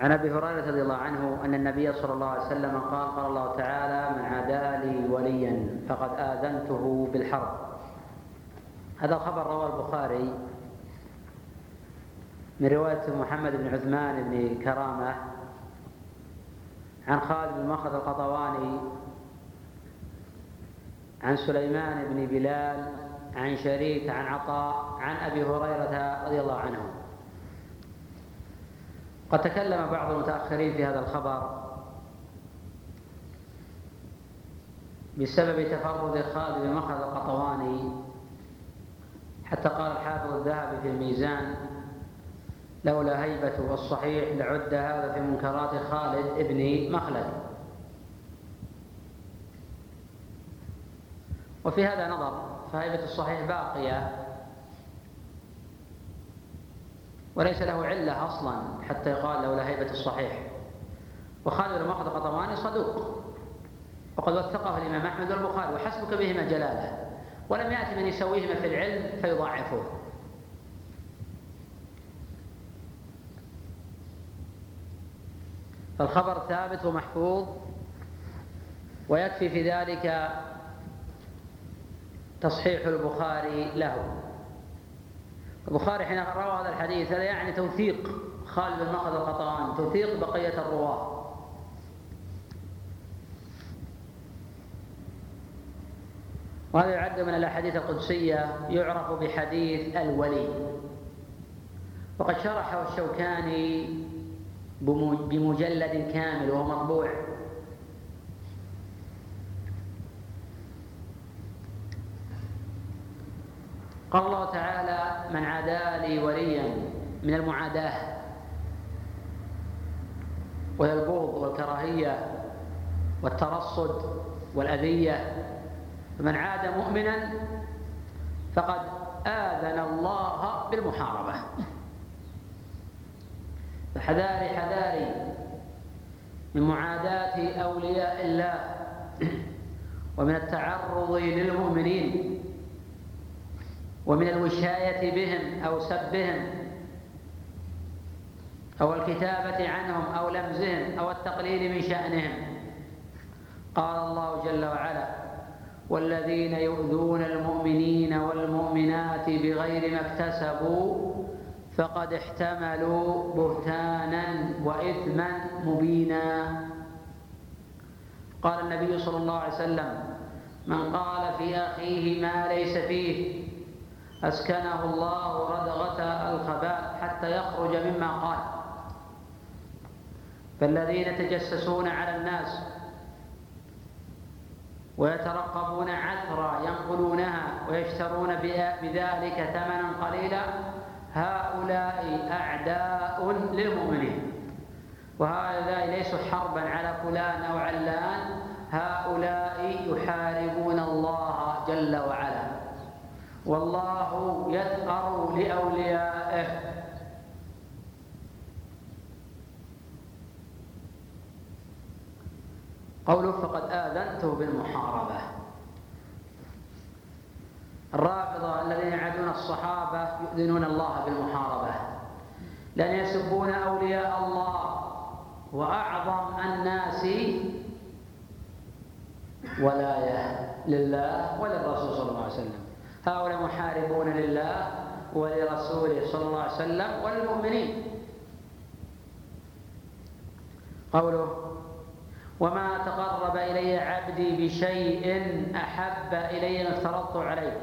عن أبي هريرة رضي الله عنه أن النبي صلى الله عليه وسلم قال قال الله تعالى من عادى لي وليا فقد آذنته بالحرب. هذا الخبر رواه البخاري من رواية محمد بن عثمان بن كرامة عن خالد بن مخرج القطواني عن سليمان بن بلال عن شريك عن عطاء عن أبي هريرة رضي الله عنه. قد تكلم بعض المتأخرين في هذا الخبر بسبب تفرد خالد بن مخرج القطواني حتى قال الحافظ الذهبي في الميزان لولا هيبة والصحيح لعد هذا في منكرات خالد ابن مخلد. وفي هذا نظر فهيبة الصحيح باقية. وليس له علة أصلا حتى يقال لولا هيبة الصحيح. وخالد بن مخلد القطواني صدوق. وقد وثقه الإمام أحمد والبخاري وحسبك بهما جلالة. ولم يأتي من يسويهما في العلم فيضاعفوه فالخبر ثابت ومحفوظ ويكفي في ذلك تصحيح البخاري له. البخاري حين روى هذا الحديث هذا يعني توثيق. خالد بن مخذ القطراني توثيق بقية الرواة. وهذا يعد من الأحاديث القدسية يعرف بحديث الولي. وقد شرحه الشوكاني بمجلد كامل وهو مطبوع. قال الله تعالى من عادى لي وليا من المعاداة وهي البغض والكراهية والترصد والأذية فمن عاد مؤمنا فقد آذن الله بالمحاربة. فحذاري حذاري من معاداة أولياء الله ومن التعرض للمؤمنين ومن الوشاية بهم أو سبهم أو الكتابة عنهم أو لمزهم أو التقليل من شأنهم. قال الله جل وعلا والذين يؤذون المؤمنين والمؤمنات بغير ما اكتسبوا فقد احتملوا بهتانا وإثما مبينا. قال النبي صلى الله عليه وسلم من قال في أخيه ما ليس فيه أسكنه الله ردغه الخباء حتى يخرج مما قال. فالذين يتجسسون على الناس ويترقبون عثرا ينقلونها ويشترون بذلك ثمنا قليلا هؤلاء أعداء للمؤمنين. وهؤلاء ليسوا حربا على فلان أو علان هؤلاء يحاربون الله جل وعلا. والله يثأر لأوليائه. قوله فقد آذنته بالمحاربة. الرافضة الذين يعادون الصحابة يؤذنون الله بالمحاربة. لأن يسبون أولياء الله. وأعظم الناس ولاية لله وللرسول صلى الله عليه وسلم. هؤلاء محاربون لله ولرسوله صلى الله عليه وسلم وللمؤمنين قوله وما تقرب إلي عبدي بشيء أحب إلي ما افترضت عليه.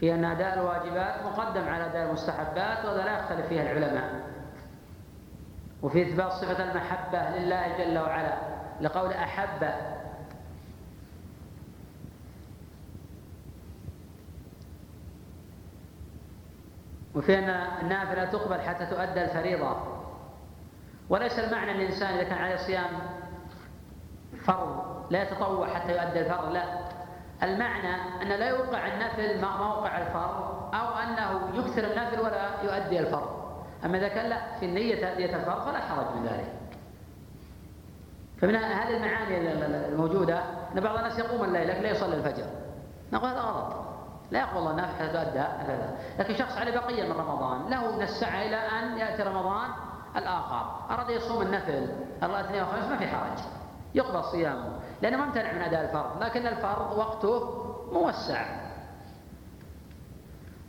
في أن أداء الواجبات مقدم على أداء المستحبات وهذا لا يختلف فيها العلماء. وفي إثبات صفة المحبة لله جل وعلا لقول أحب وفي أن النافلة تقبل حتى تؤدى الفريضة. وليس المعنى أن الإنسان إذا كان عليه صيام فرض لا يتطوع حتى يؤدي الفرض لا. المعنى أن لا يوقع النفل موقع الفرض أو أنه يكثر النفل ولا يؤدي الفرض. أما إذا كان لا في النية تأدية الفرض فلا حرج من ذلك. فمن هذه المعاني الموجودة أن بعض الناس يقوم الليل لكن لا يصلي الفجر. نقول هذا غلط. لا يقبل الله النافل حتى تؤدى لكن شخص عليه بقية من رمضان له من السعة إلى أن يأتي رمضان الآخر. أراد يصوم النفل الله الاثنين وخميس ما في حرج. يقبل صيامه. لأنه ما امتنع من أداء الفرض لكن الفرض وقته موسع.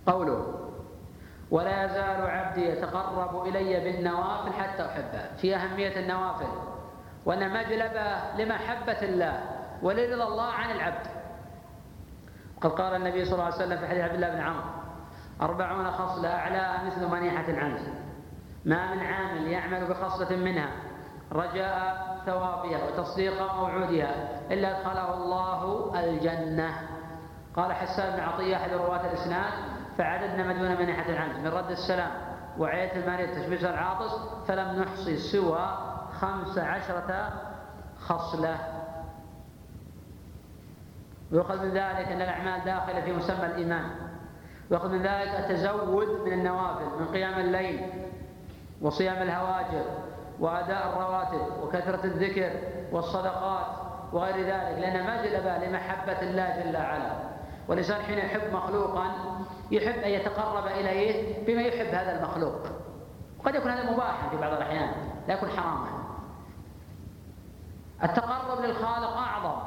قوله ولا يزال عبدي يتقرب إلي بالنوافل حتى أحبه في أهمية النوافل. وأن مجلبة لمحبة الله ولرضا الله عن العبد. وقد قال النبي صلى الله عليه وسلم في حديث عبد الله بن عمرو أربعون خصلة أعلاها مثل منيحة العنز. ما من عامل يعمل بخصلة منها رجاء ثوابها وتصديق موعودها إلا أدخله الله الجنة. قال حسان بن عطية أحد رواة الإسناد فعددنا ما دون منحة العنز من رد السلام وعية المانية تشبيس العاطس فلم نحصي سوى خمس عشرة خصلة. ويؤخذ من ذلك أن الأعمال داخلة في مسمى الإيمان. ويؤخذ من ذلك التزود من النوافل من قيام الليل وصيام الهواجر وأداء الرواتب وكثرة الذكر والصدقات وغير ذلك لأن مجلب لمحبة الله جل وعلا. والإنسان حين يحب مخلوقا يحب أن يتقرب إليه بما يحب هذا المخلوق. وقد يكون هذا مباحا في بعض الأحيان لا يكون حراما. التقرب للخالق أعظم.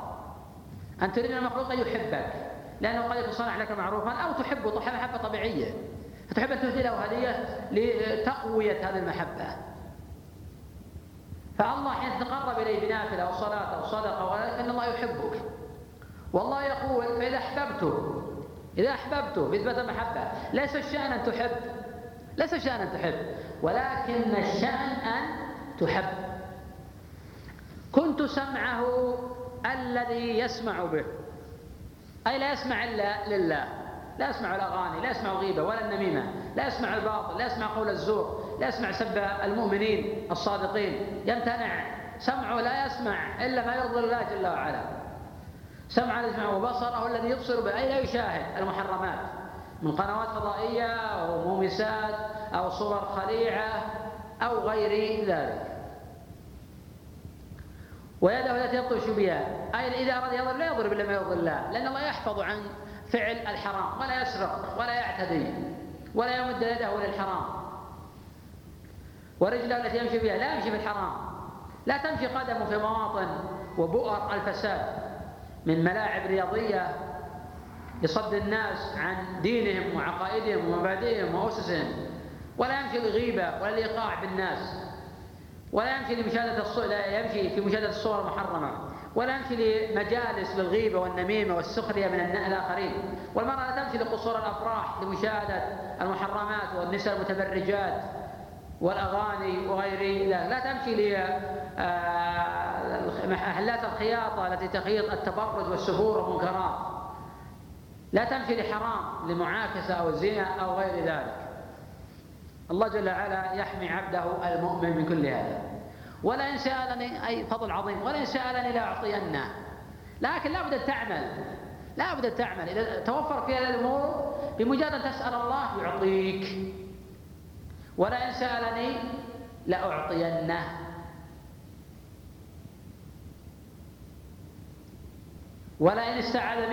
أن تريد المخلوق أن يحبك لأنه قد يكون صنع لك معروفا أو تحبه محبة طبيعية. فتحب أن تهدي له هدية لتقوية هذه المحبة. فالله حين تتقرب إليه بنافلة أو صلاة أو صدقة فإن الله يحبك. والله يقول فإذا أحببته إذا أحببته بإثبات المحبة ليس الشأن أن تحب ليس الشأن أن تحب ولكن الشأن أن تحب. كنت سمعه الذي يسمع به. أي لا يسمع إلا لله. لا يسمع الأغاني لا يسمع الغيبة ولا النميمة. لا يسمع الباطل لا يسمع قول الزور لا يسمع سب المؤمنين الصادقين. يمتنع. سمعه لا يسمع إلا ما يرضي الله جل وعلا. سمع يسمع وبصره الذي يبصر به. أي لا يشاهد المحرمات. من قنوات فضائية أو مومسات أو صور خليعة أو غير ذلك. ويده التي يبطش بها. أي إذا أراد يضرب لا يضرب إلا ما يرضي الله لأن الله يحفظ عن فعل الحرام ولا يسرق ولا يعتدي ولا يمد يده للحرام ورجله التي يمشي بها لا يمشي بالحرام لا تمشي قدمه في مواطن وبؤر الفساد. من ملاعب رياضية لصد الناس عن دينهم وعقائدهم ومبادئهم وأسسهم. ولا يمشي للغيبة ولا لإيقاع بالناس. ولا يمشي لمشاهدة الصور لا يمشي في مشاهدة الصور المحرمة ولا يمشي لمجالس للغيبة والنميمة والسخرية من الآخرين. والمرأة لا تمشي لقصور الأفراح لمشاهدة المحرمات والنساء المتبرجات والأغاني وغير ذلك. لا تمشي لمحلات آه، الخياطة التي تخيط التبرج والسفور والمنكرات. لا تمشي لحرام لمعاكسة أو الزنا أو غير ذلك. الله جل وعلا يحمي عبده المؤمن من كل هذا. ولئن سألني أي فضل عظيم ولئن سألني لأعطينه. لكن لا بد أن تعمل. لا بد أن تعمل. إذا توفر في هذه الأمور بمجرد أن تسأل الله يعطيك. ولئن سألني لأعطينه. ولئن استعاذ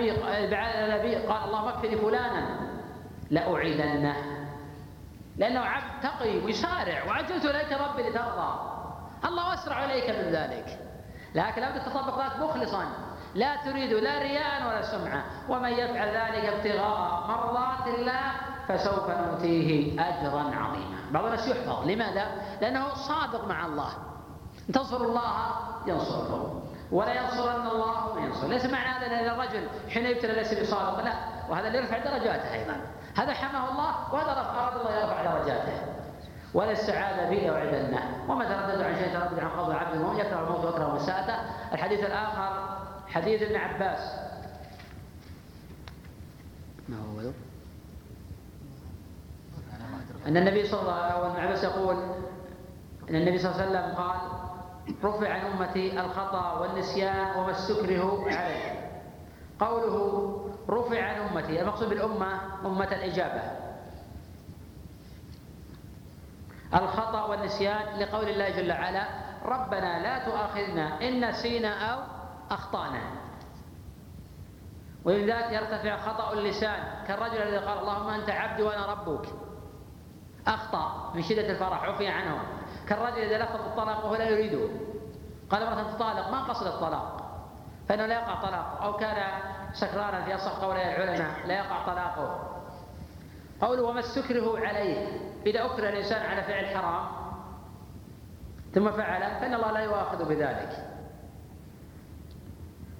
بي قال اللهم اكفني فلانا لأعيدنه لأنه عبد تقي ويسارع وعجلت إليك ربي لترضى. الله أسرع إليك من ذلك. لكن لابد تطبق ذلك مخلصا. لا تريد لا رياء ولا سمعة ومن يفعل ذلك ابتغاء مرضات الله فسوف نؤتيه أجرا عظيما. بعض الناس يحفظ. لماذا؟ لأنه صادق مع الله. إن تنصروا الله ينصركم ولا ينصرن الله من ينصر. ليس معنى هذا ان الرجل حين يبتلى ليس بصادق. لا. وهذا اللي يرفع درجاته أيضا. هذا حماه الله وهذا أراد الله يرفع درجاته ولا السعادة به أو عدلنا وما تردد عن شيء تردد عن فضل عبد المؤمن يكره الموت ويكره مساءته الحديث الآخر حديث ابن عباس. ما هو أن النبي صلى الله عليه وسلم يقول أن النبي صلى الله عليه وسلم قال رفع عن أمتي الخطأ والنسيان وما استكره عليه قوله رفع عن أمتي. المقصود بالأمة أمة الإجابة. الخطأ والنسيان لقول الله جل وعلا ربنا لا تؤاخذنا إن نسينا أو أخطأنا. ومن ذلك يرتفع خطأ اللسان. كالرجل الذي قال اللهم أنت عبدي وأنا ربك. أخطأ من شدة الفرح عفي عنه. كالرجل إذا لفظ الطلاق وهو لا يريده. قال امرأة تطالق ما قصد الطلاق؟ فإنه لا يقع طلاق. أو كان سكرانا في أصح قولي العلماء لا يقع طلاقه. قوله وما استكره عليه؟ إذا أكره الإنسان على فعل حرام ثم فعل فإن الله لا يؤاخذ بذلك.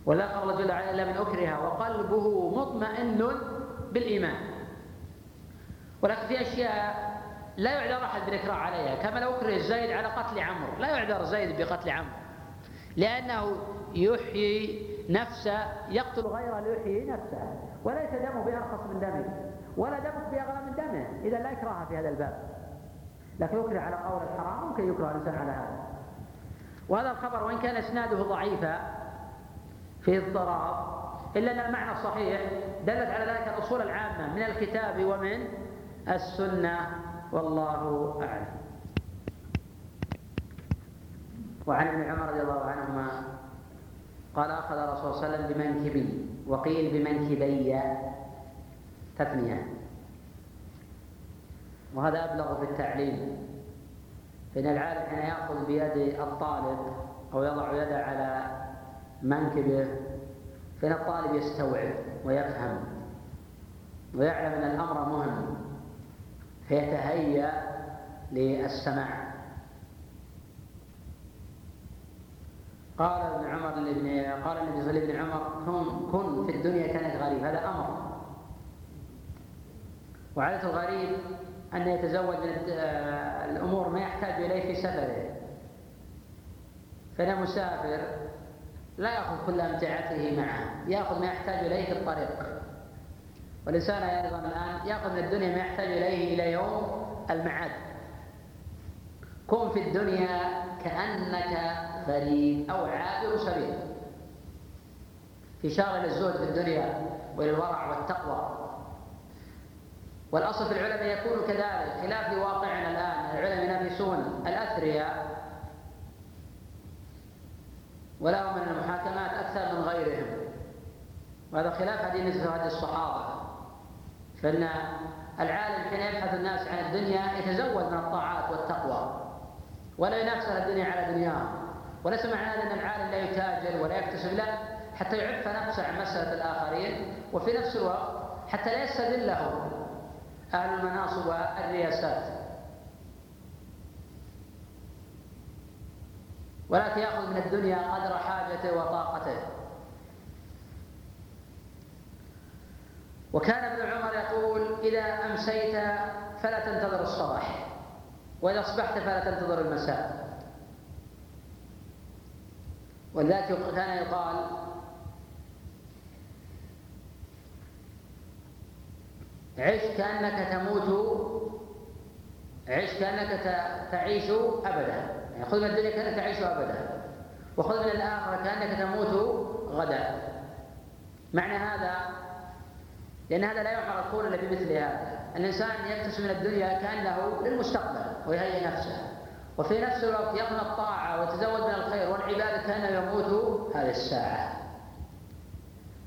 ولا الله جل وعلا إلا من أكره وقلبه مطمئن بالإيمان. ولكن في أشياء لا يعذر أحد بالإكراه عليها كما لو أكره زيد على قتل عمرو. لا يعذر زيد بقتل عمرو لأنه يحيي نفسه يقتل غيره ليحيي نفسه وليس دمه بأرخص من دمه ولا دمه بأغلى من دمه. إذا لا إكراه في هذا الباب. لكن يكره على قول الحرام ممكن يكره الإنسان على هذا. وهذا الخبر وإن كان إسناده ضعيفا في اضطراب إلا أن المعنى الصحيح دلت على ذلك الأصول العامة من الكتاب ومن السنة والله أعلم. وعن ابن عمر رضي الله عنهما قال أخذ الرسول صلى الله عليه وسلم بمنكبي وقيل بمنكبي تثنية. وهذا أبلغ في التعليم فإن العالم حين يأخذ بيد الطالب أو يضع يده على منكبه فإن الطالب يستوعب ويفهم ويعلم أن الأمر مهم فيتهيأ للسماع. قال ابن عمر لابن قال النبي صلى الله عليه وسلم عمر كن كن في الدنيا كانت غريب. هذا أمر. وعادة الغريب أن يتزوج من الأمور ما يحتاج إليه في سفره. فإن مسافر لا يأخذ كل أمتعته معه يأخذ ما يحتاج إليه في الطريق. والإنسان أيضا الآن يأخذ من الدنيا ما يحتاج إليه إلى يوم المعاد. كن في الدنيا كأنك غريب أو عابر سبيل في للزهد في الدنيا وللورع والتقوى. والأصل في العلماء يكون كذلك خلاف واقعنا الآن العلماء ينافسون الأثرياء. ولهم من المحاكمات أكثر من غيرهم. وهذا خلاف مثل هذه الصحابة. فإن العالم حين يبحث الناس عن الدنيا يتزود من الطاعات والتقوى. ولا ينافس الدنيا على دنياهم وليس معنى هذا أن العالم لا يتاجر ولا يكتسب لا حتى يعف نفسه عن مسألة الآخرين. وفي نفس الوقت حتى لا يستدله أهل المناصب والرياسات. ولكن يأخذ من الدنيا قدر حاجته وطاقته. وكان ابن عمر يقول إذا أمسيت فلا تنتظر الصباح. وإذا أصبحت فلا تنتظر المساء. ولذلك كان يقال عش كأنك تموت عش كأنك تعيش أبدا. يعني خذ من الدنيا كأنك تعيش أبدا. وخذ من الآخرة كأنك تموت غدا. معنى هذا لأن هذا لا يعمر الكون إلا بمثل هذا. الإنسان يكتسب من الدنيا كأنه للمستقبل. ويهيئ نفسه. وفي نفس الوقت يقنى الطاعة ويتزود من الخير والعبادة كأنه يموت هذه الساعة.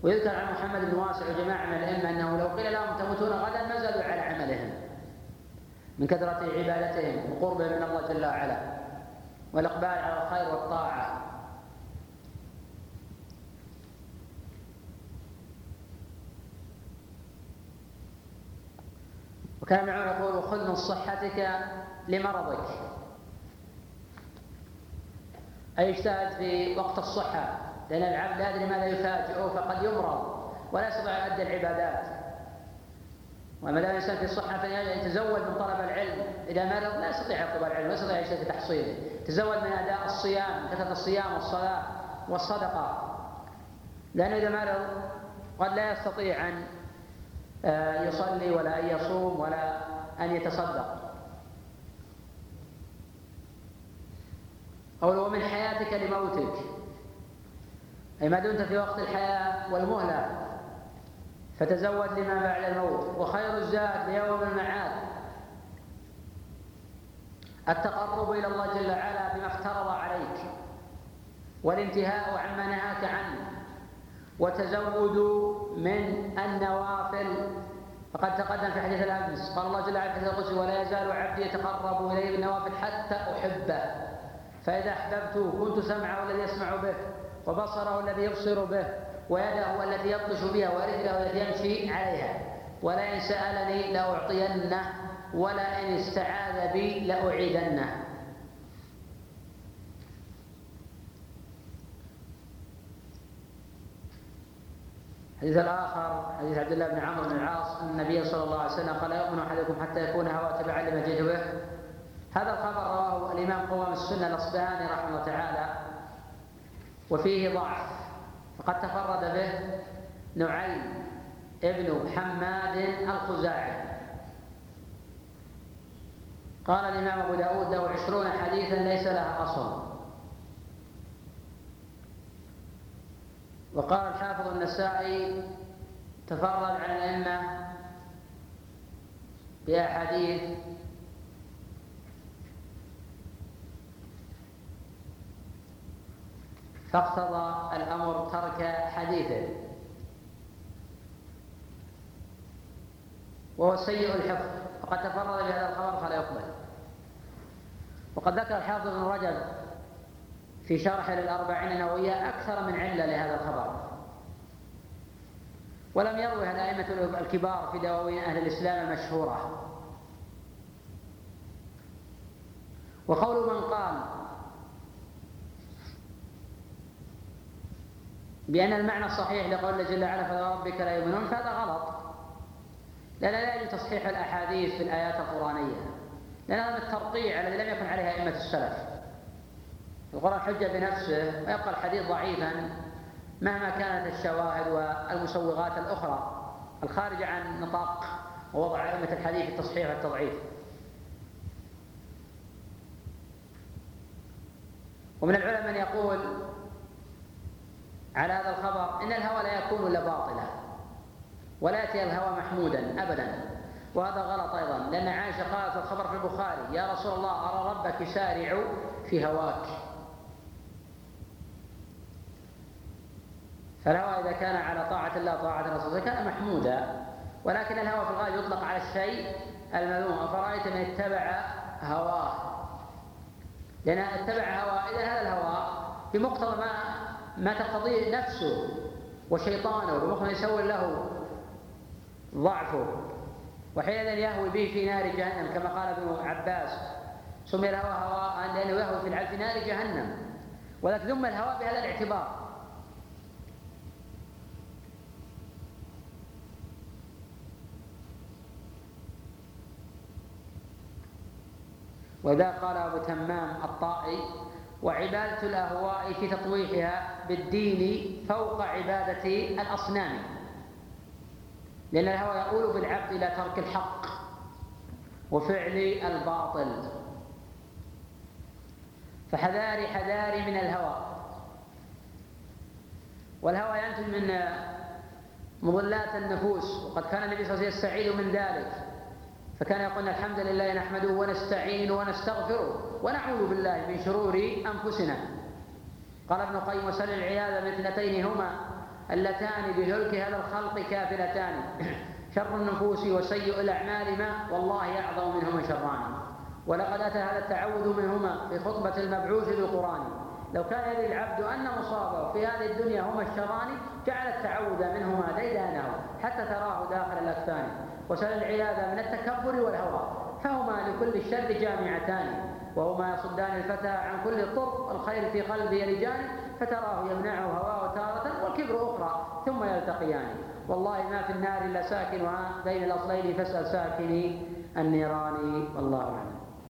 ويذكر عن محمد بن واسع وجماعة من الأئمة أنه لو قيل لهم تموتون غدا ما زادوا على عملهم. من كثرة عبادتهم وقربهم من الله جل وعلا. والإقبال على الخير والطاعة. وكان عمر يقول خذ من صحتك لمرضك. أي اجتهد في وقت الصحة؟ لأن العبد لا يدري ماذا يفاجئه فقد يمرض ولا يستطيع أن يؤدي العبادات. وما دام الإنسان في الصحة فيتزود من طلب العلم. إذا مرض لا يستطيع يطلب العلم لا يستطيع يجتهد في تحصيله. تزود من أداء الصيام كثرة الصيام والصلاة والصدقة. لأنه إذا مرض قد لا يستطيع أن آه، يصلي ولا أن يصوم ولا أن يتصدق. قوله ومن حياتك لموتك. أي ما دمت في وقت الحياة والمهلة. فتزود لما بعد الموت. وخير الزاد ليوم المعاد. التقرب إلى الله جل وعلا بما افترض عليك. والانتهاء عما نهاك عنه. وتزود من النوافل. فقد تقدم في حديث الأمس. قال الله جل وعلا في القدس ولا يزال عبدي يتقرب إلي بالنوافل حتى أحبه. فإذا أحببته كنت سمعه الذي يسمع به وبصره الذي يبصر به ويده التي يبطش بها ورجله التي يمشي عليها. ولئن سألني لأعطينه ولئن استعاذ بي لأعيدنه. الحديث الآخر حديث عبد الله بن عمرو بن العاص أن النبي صلى الله عليه وسلم قال يؤمن أحدكم حتى يكون هوى تبعا لما جئت به هذا الخبر رواه الإمام قوام السنة الأصبهاني رحمه الله تعالى وفيه ضعف. فقد تفرد به نعيم ابن حماد الخزاعي. قال الإمام أبو داود له عشرون حديثا ليس لها أصل. وقال الحافظ النسائي تفرد عن الأئمة بأحاديث فاقتضى الأمر ترك حديثه وهو سيء الحفظ. وقد تفرد بهذا الخبر فلا يقبل. وقد ذكر الحافظ بن رجب في شرح للأربعين النووية أكثر من علة لهذا الخبر. ولم يروها الأئمة الكبار في دواوين أهل الإسلام المشهورة وقول من قال بأن المعنى الصحيح لقول الله جل وعلا فلا ربك لا يؤمنون فهذا غلط. لأن لا يجوز تصحيح الأحاديث في الآيات القرآنية. لأن هذا الترقيع الذي لم يكن عليه أئمة السلف. القرآن حجة بنفسه ويبقى الحديث ضعيفا مهما كانت الشواهد والمسوغات الأخرى. الخارجة عن نطاق ووضع أئمة الحديث التصحيح والتضعيف ومن العلماء من يقول على هذا الخبر إن الهوى لا يكون إلا باطلا ولا يأتي الهوى محمودا أبدا. وهذا غلط أيضا لأن عائشة قالت الخبر في البخاري يا رسول الله أرى ربك يسارع في هواك. فالهوى إذا كان على طاعة الله طاعة الرسول كان محمودا ولكن الهوى في الغالب يطلق على الشيء المذموم. أفرأيت من اتبع هواه؟ لأن اتبع هواه إذا هذا الهوى بمقتضى ما ما تقتضيه نفسه وشيطانه بمقتضى يسول له ضعفه. وحينئذ يهوي به في نار جهنم كما قال ابن عباس. سمي الهوى هواء لأنه يهوي في نار جهنم. ولكن ذم الهواء بهذا الاعتبار. وذا قال أبو تمام الطائي وعبادة الأهواء في تطويحها بالدين فوق عبادة الأصنام. لأن الهوى يقول بالعبد إلى ترك الحق وفعل الباطل. فحذاري حذاري من الهوى. والهوى ينتج من مضلات النفوس. وقد كان النبي صلى الله عليه وسلم يستعيذ من ذلك. فكان يقول الحمد لله نحمده ونستعين ونستغفره. ونعوذ بالله من شرور أنفسنا. قال ابن القيم وسل العياذ من اثنتين هما اللتان بهلك هذا الخلق كافلتان. شر النفوس وسيء الأعمال ما والله أعظم منهما شران. ولقد أتى هذا التعوذ منهما في خطبة المبعوث بالقرآن لو كان يدري العبد أن مصابه في هذه الدنيا هما الشران جعل التعوذ منهما ديدانه حتى تراه داخل الأكفان. وسل العياذ من التكبر والهوى فهما لكل الشر جامعتان. وهما يصدان الفتى عن كل طر الخير في قلبه يلجان فتراه يمنعه هواه تارة والكبر أخرى ثم يلتقيان. والله ما في النار إلا ساكنها بين الأصلين فاسأل ساكني النيران والله أعلم.